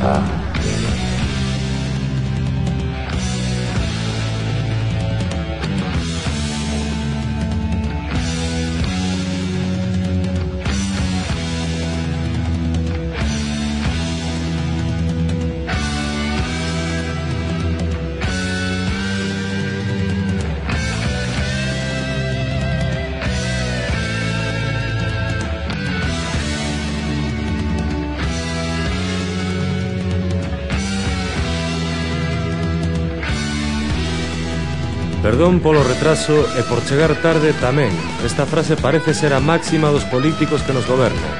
uh, Perdón polo retraso e por chegar tarde tamén. Esta frase parece ser a máxima dos políticos que nos gobernan.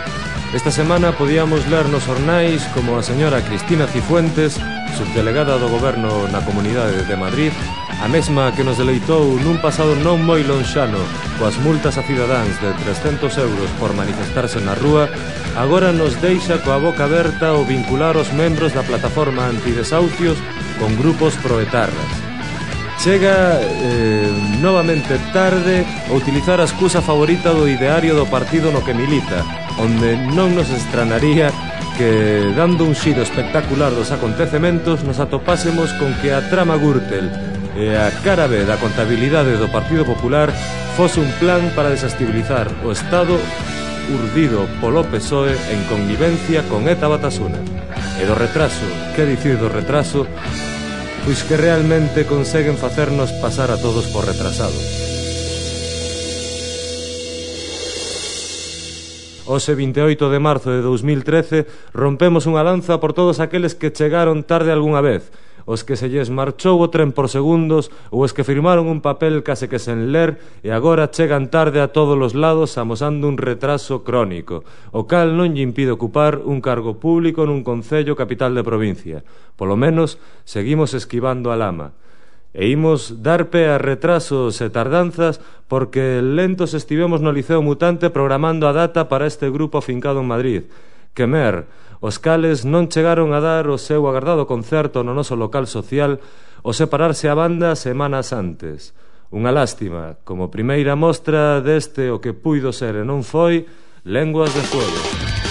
Esta semana podíamos ler nos ornais como a señora Cristina Cifuentes, subdelegada do goberno na Comunidade de Madrid, a mesma que nos deleitou nun pasado non moi lonxano coas multas a cidadáns de 300 euros por manifestarse na rúa, agora nos deixa coa boca aberta o vincular os membros da plataforma antidesahucios con grupos proetarras chega eh, novamente tarde a utilizar a excusa favorita do ideario do partido no que milita, onde non nos estranaría que, dando un xiro espectacular dos acontecementos, nos atopásemos con que a trama Gürtel e a cara B da contabilidade do Partido Popular fose un plan para desestabilizar o Estado urdido polo PSOE en connivencia con ETA Batasuna. E do retraso, que dicir do retraso, pois que realmente conseguen facernos pasar a todos por retrasados. Ose 28 de marzo de 2013 rompemos unha lanza por todos aqueles que chegaron tarde algunha vez, os que se lles marchou o tren por segundos ou os que firmaron un papel case que sen ler e agora chegan tarde a todos os lados amosando un retraso crónico, o cal non lle impide ocupar un cargo público nun concello capital de provincia. Polo menos, seguimos esquivando a lama e imos dar pé a retrasos e tardanzas porque lentos estivemos no Liceo Mutante programando a data para este grupo afincado en Madrid. Que mer, os cales non chegaron a dar o seu agardado concerto no noso local social ao separarse a banda semanas antes. Unha lástima, como primeira mostra deste o que puido ser e non foi Lenguas de Fuego.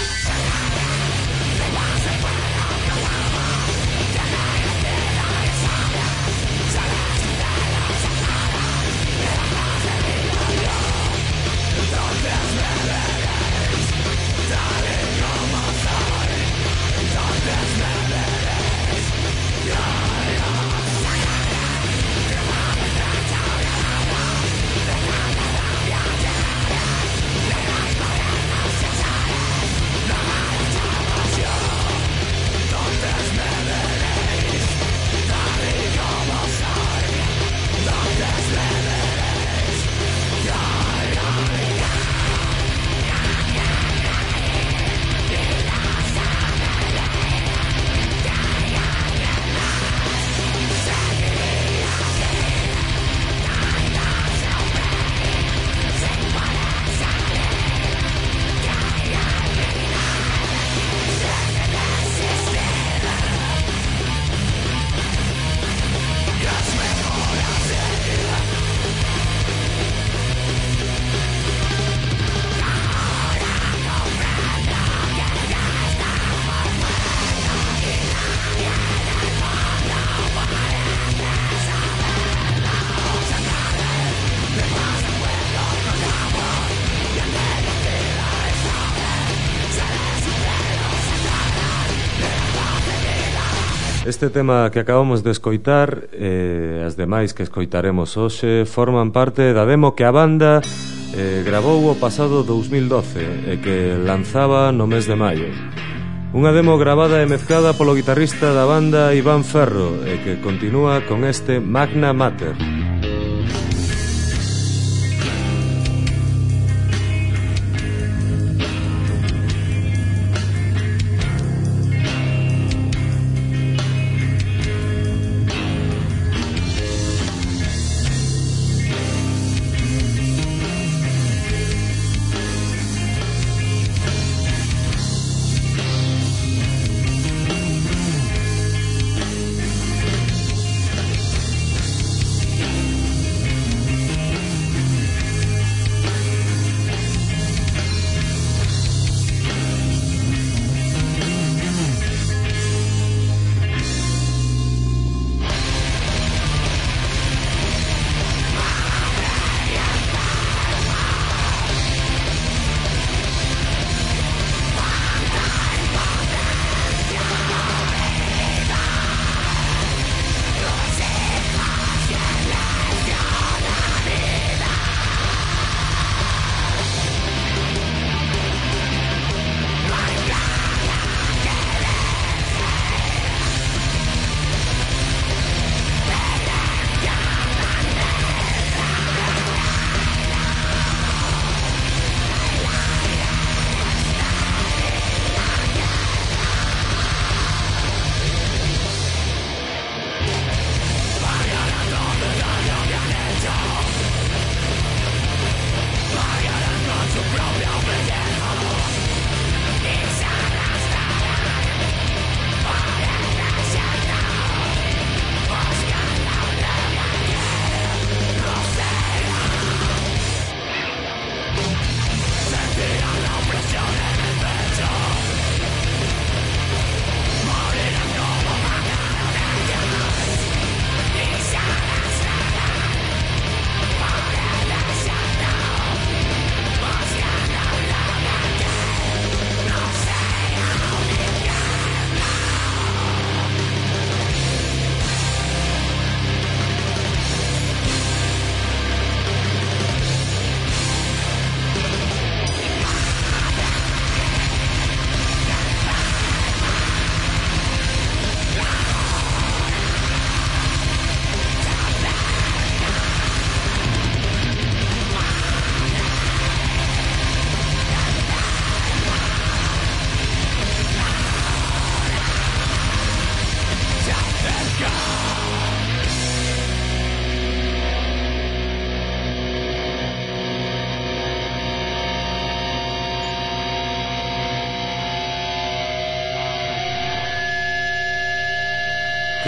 Este tema que acabamos de escoitar e eh, as demais que escoitaremos hoxe forman parte da demo que a banda eh, grabou o pasado 2012 e que lanzaba no mes de maio. Unha demo grabada e mezclada polo guitarrista da banda Iván Ferro e que continúa con este Magna Mater. Magna Mater.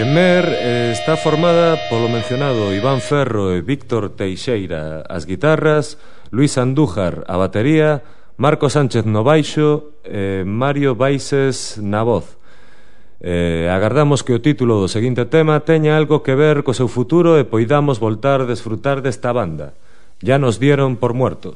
Quemer eh, está formada polo mencionado Iván Ferro e Víctor Teixeira as guitarras, Luis Andújar a batería, Marco Sánchez no baixo e eh, Mario Baises na voz. Eh, agardamos que o título do seguinte tema teña algo que ver co seu futuro e poidamos voltar a desfrutar desta banda. Ya nos dieron por muertos.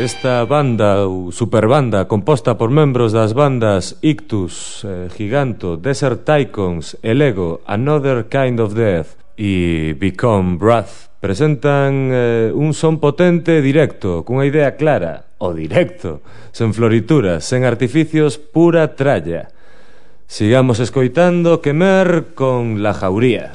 Esta banda ou superbanda composta por membros das bandas Ictus, eh, Giganto, Desert Tycons, Elego, Another Kind of Death e Become Breath presentan eh, un son potente e directo, cunha idea clara, o directo, sen florituras, sen artificios, pura tralla. Sigamos escoitando Quemer con La Jauría.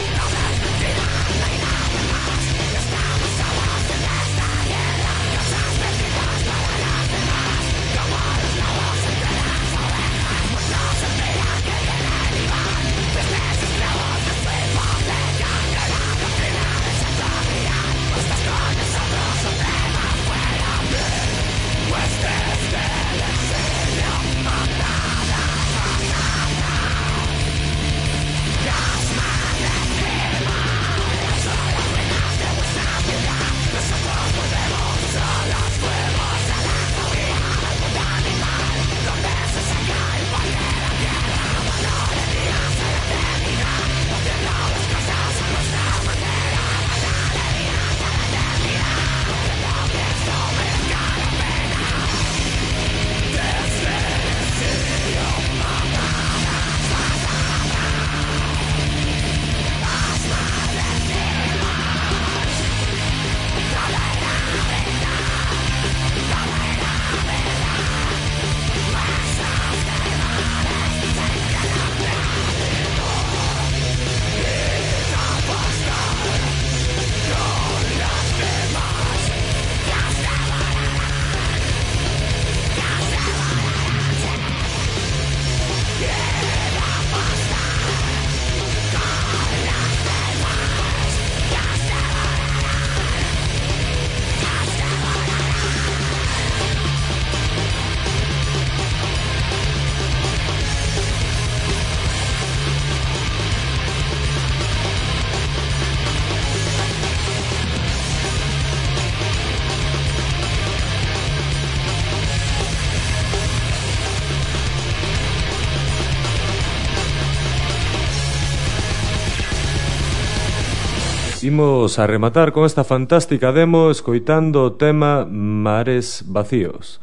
Imos a rematar con esta fantástica demo escoitando o tema Mares Vacíos.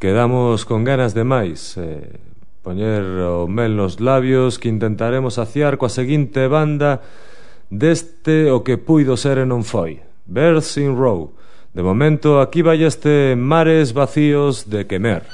Quedamos con ganas de máis, eh, poñer o mel nos labios que intentaremos saciar coa seguinte banda deste o que puido ser e non foi, Birds in Row. De momento, aquí vai este Mares Vacíos de Quemer.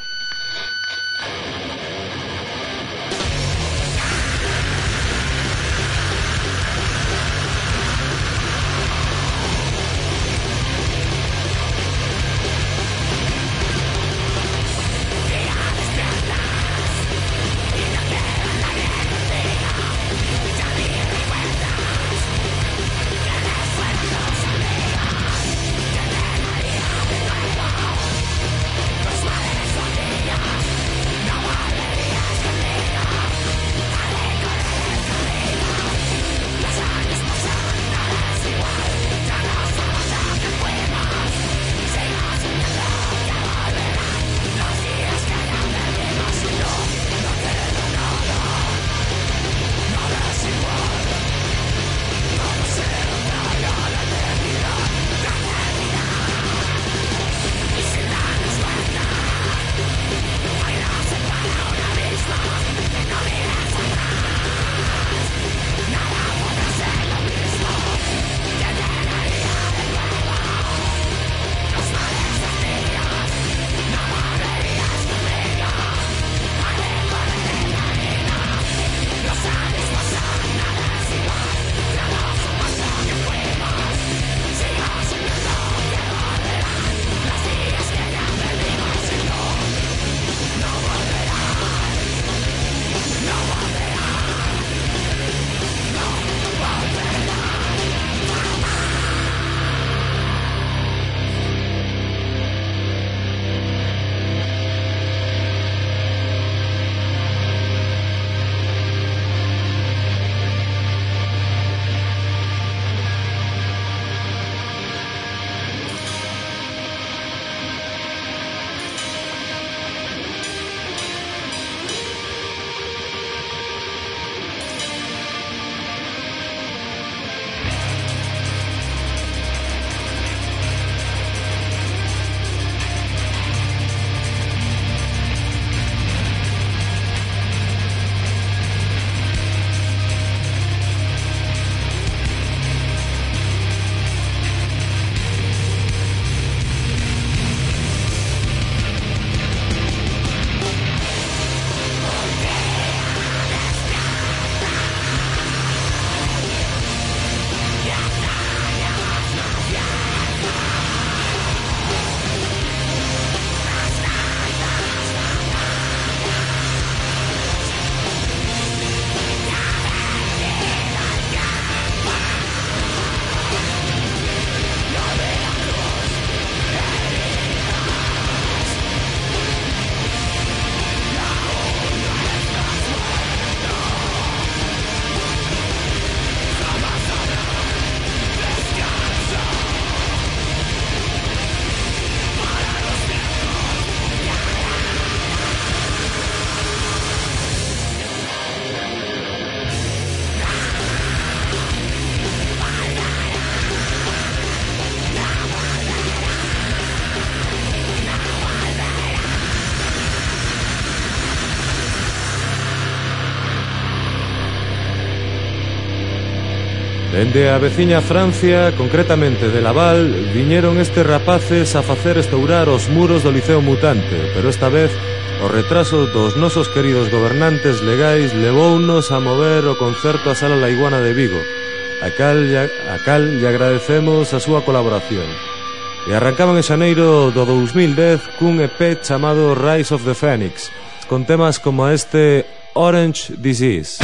Dende a veciña Francia, concretamente de Laval, viñeron estes rapaces a facer estourar os muros do Liceo Mutante, pero esta vez o retraso dos nosos queridos gobernantes legais levounos a mover o concerto a Sala Laiguana de Vigo, a cal, a cal lle agradecemos a súa colaboración. E arrancaban en xaneiro do 2010 cun EP chamado Rise of the Phoenix, con temas como este Orange Disease.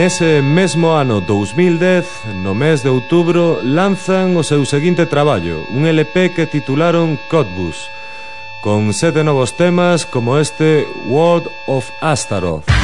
Nese mesmo ano 2010, no mes de outubro, lanzan o seu seguinte traballo, un LP que titularon Codbus, con sete novos temas como este World of Astaroth.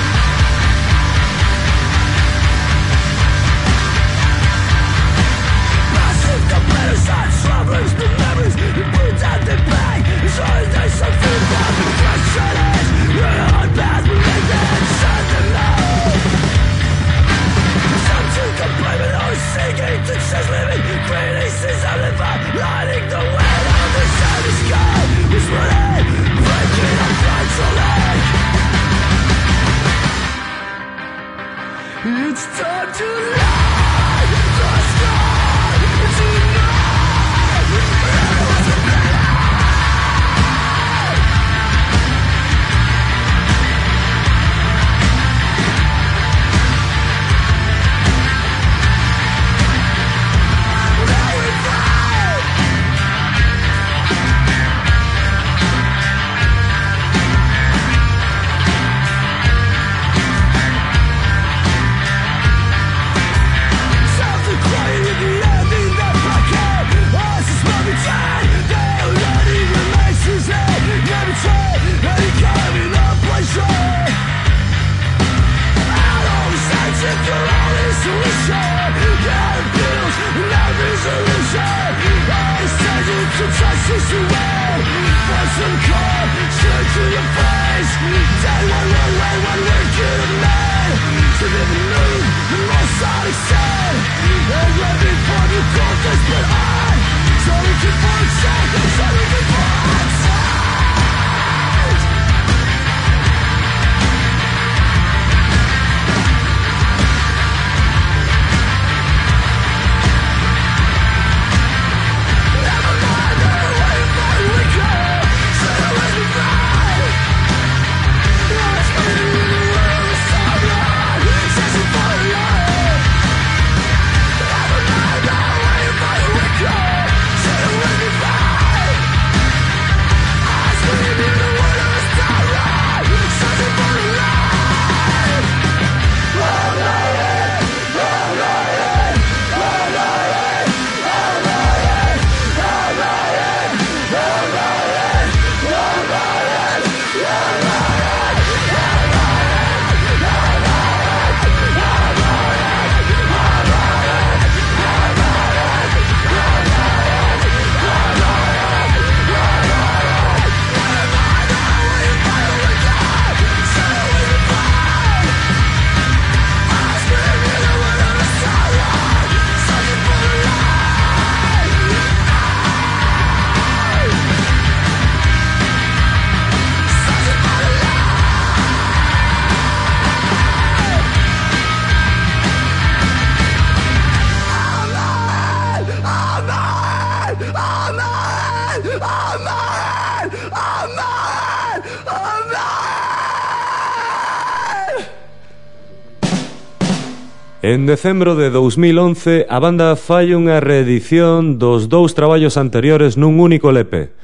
En decembro de 2011 a banda fai unha reedición dos dous traballos anteriores nun único LP.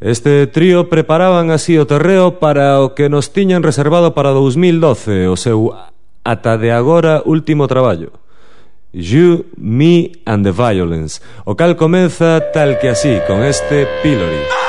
Este trío preparaban así o terreo para o que nos tiñan reservado para 2012, o seu ata de agora último traballo. You, Me and the Violence, o cal comeza tal que así, con este Pillory.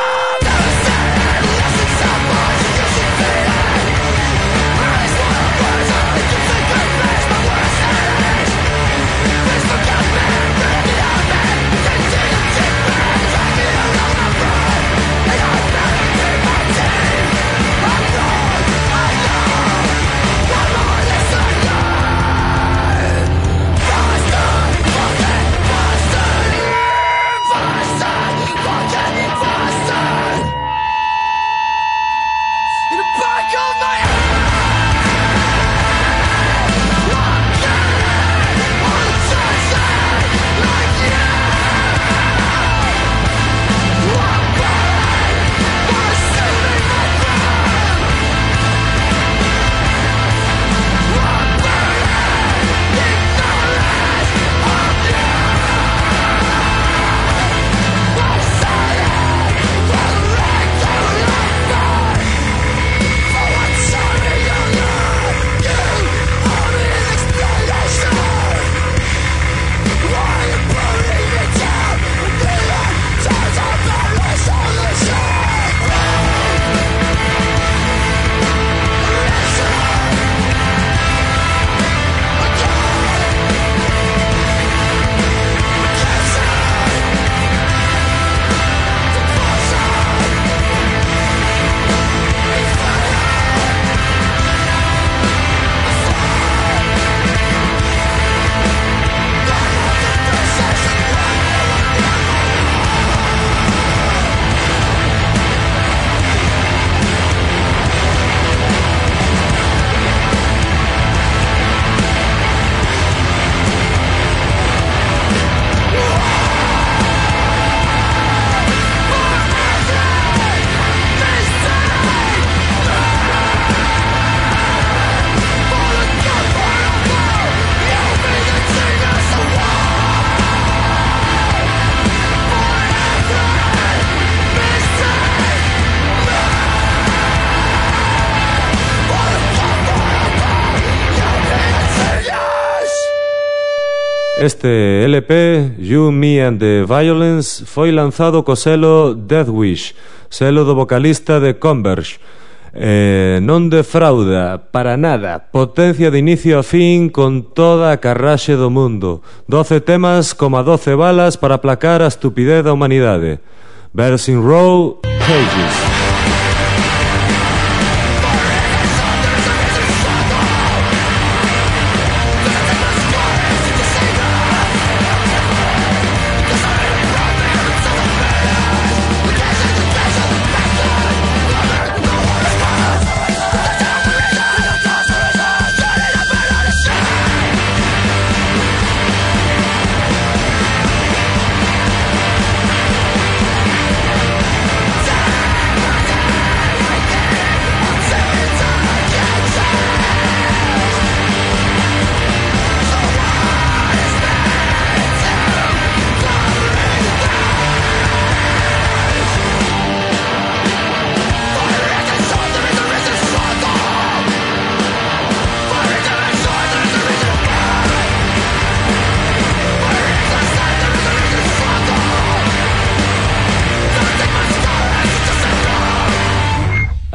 Este LP, You, Me and the Violence, foi lanzado co selo Death Wish, selo do vocalista de Converge. Eh, non defrauda, para nada, potencia de inicio a fin con toda a carraxe do mundo. Doce temas como a doce balas para aplacar a estupidez da humanidade. Verse in Row, Pages.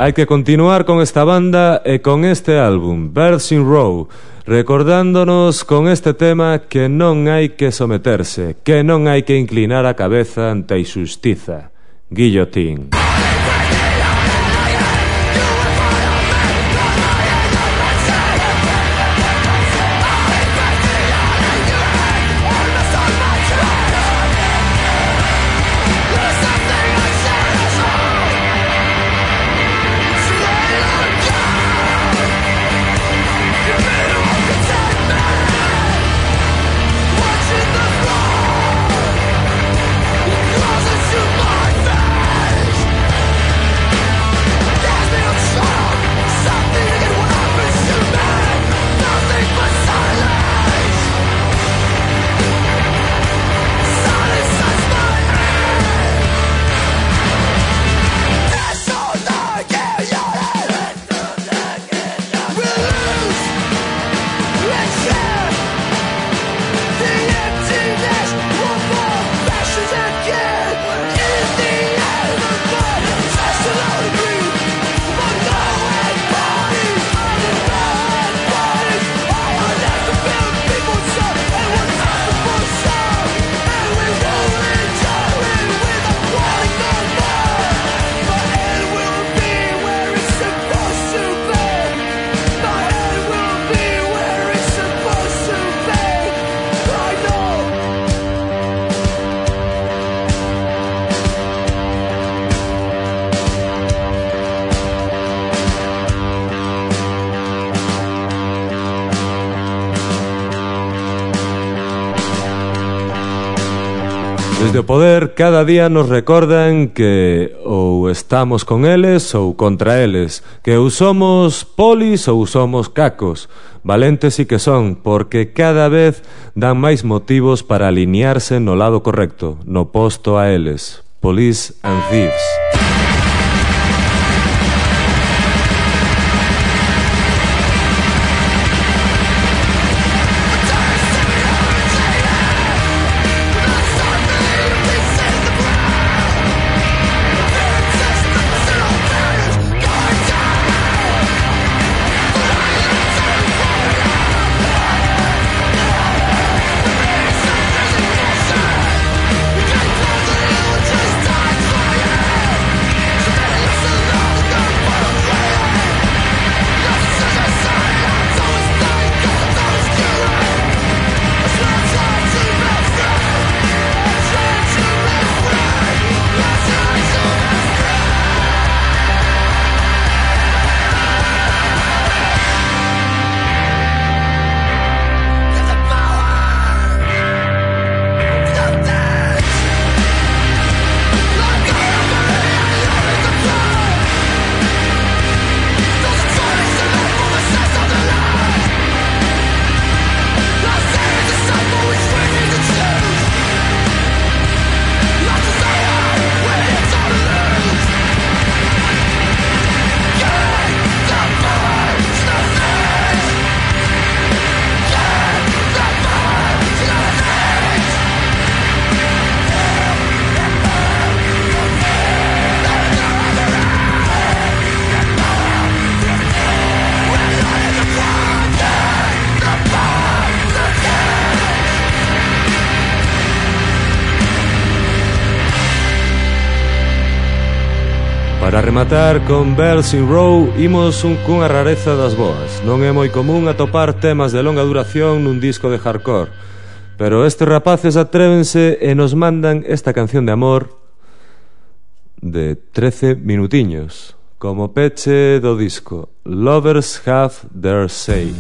Hai que continuar con esta banda e con este álbum, Birds in Row, recordándonos con este tema que non hai que someterse, que non hai que inclinar a cabeza ante a injustiza. Guillotín. cada día nos recordan que ou estamos con eles ou contra eles, que ou somos polis ou somos cacos. Valentes sí que son, porque cada vez dan máis motivos para alinearse no lado correcto, no posto a eles. Police and Thieves. Para rematar con Bells in Row imos un cunha rareza das boas. Non é moi común atopar temas de longa duración nun disco de hardcore. Pero estes rapaces atrévense e nos mandan esta canción de amor de 13 minutiños Como peche do disco Lovers Have Their Say.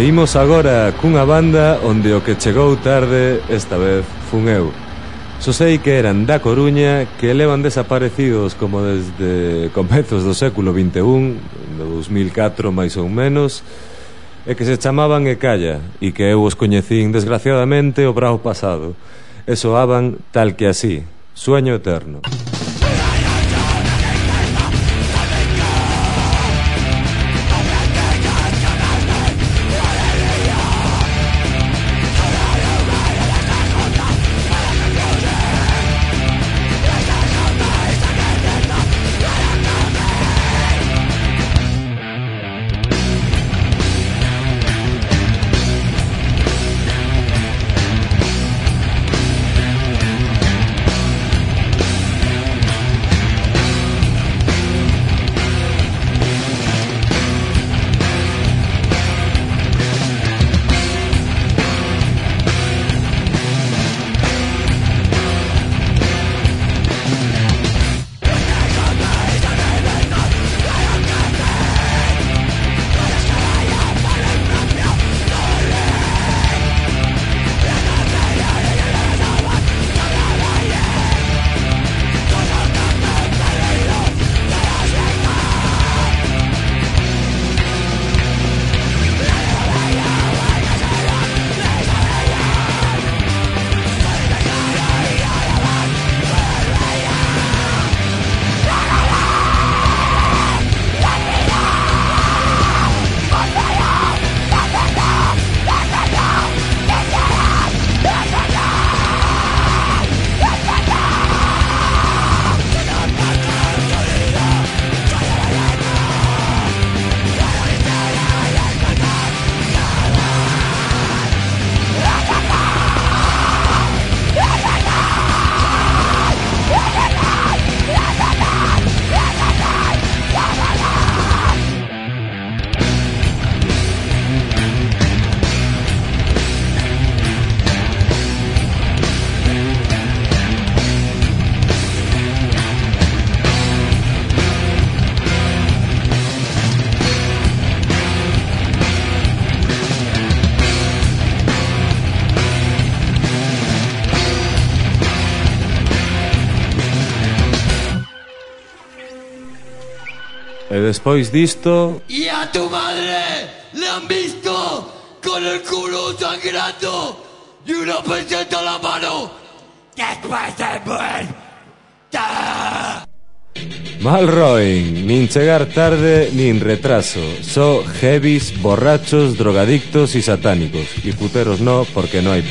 E imos agora cunha banda onde o que chegou tarde, esta vez, fun eu. Só sei que eran da Coruña que levan desaparecidos como desde comezos do século XXI, 2004 máis ou menos, e que se chamaban Ecalla, e que eu os coñecín desgraciadamente o brao pasado, e soaban tal que así, Sueño Eterno. Sueño Eterno. Despois disto... ¡Y a tu madre! ¡Le han visto! ¡Con el culo sangrando! ¡Y una peseta en la mano! ¡Después de muerta! Malroin, nin chegar tarde nin retraso Só heavies, borrachos, drogadictos y satánicos Y puteros no, porque no hai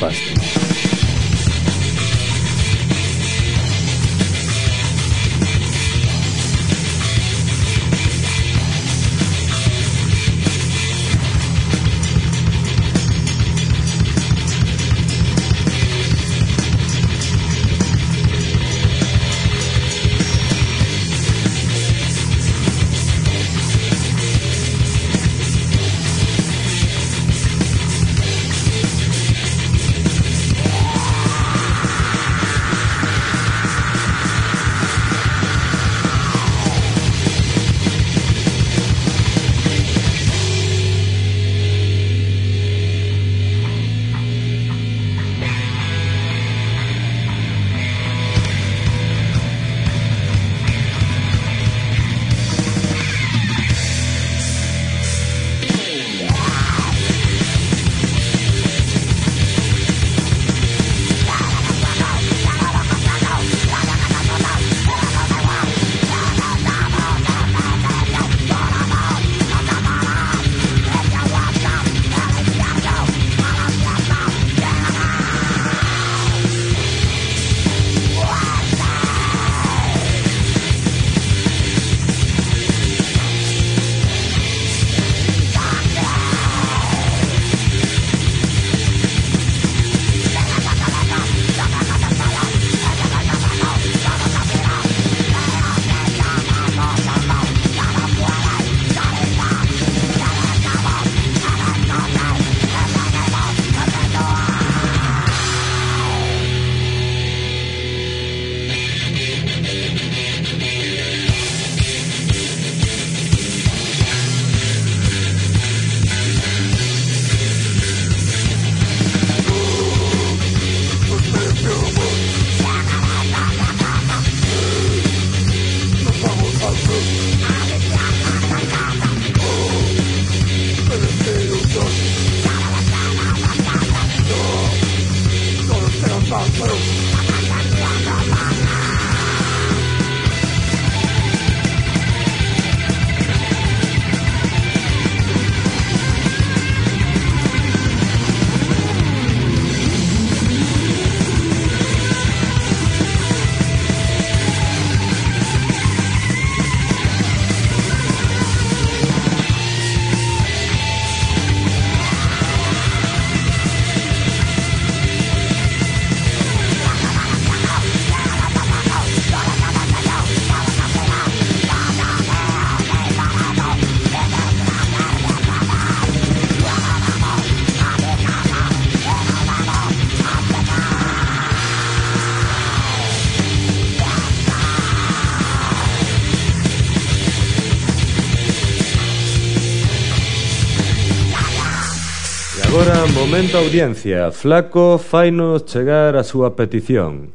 Agora, momento audiencia. Flaco fainos chegar a súa petición.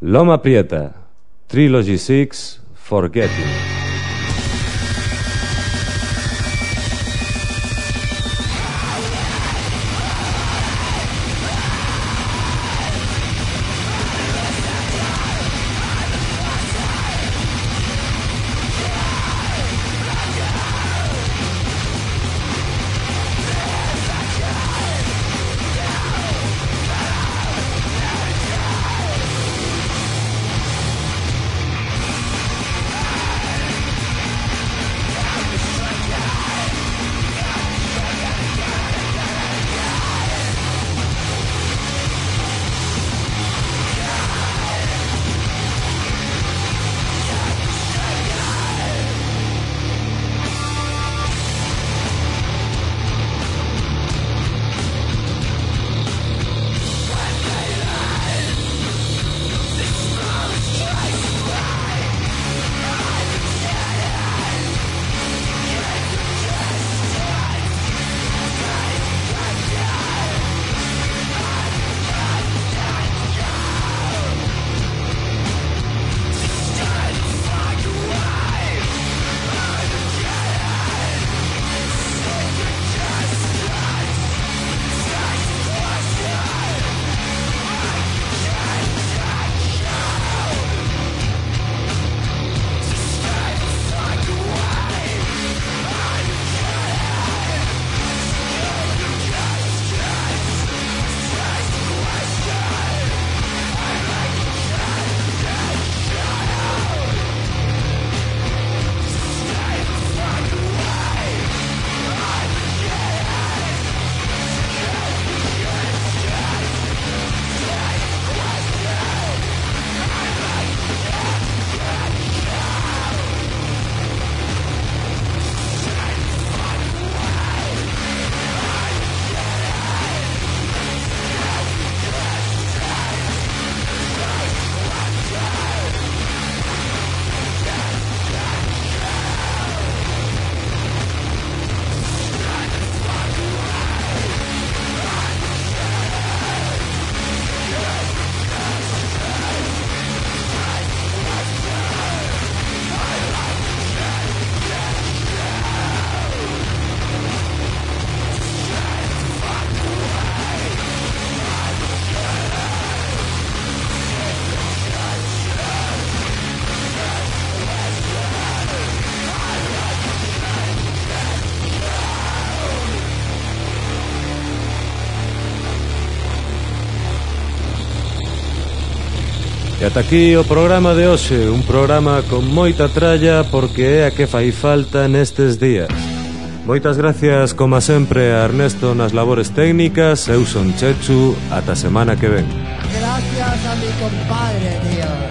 Loma Prieta, Trilogy 6, Forgetting. ata aquí o programa de hoxe, un programa con moita tralla porque é a que fai falta nestes días. Moitas gracias, como sempre, a Ernesto nas labores técnicas, eu son Chechu, ata semana que ven. Gracias a mi compadre, tío.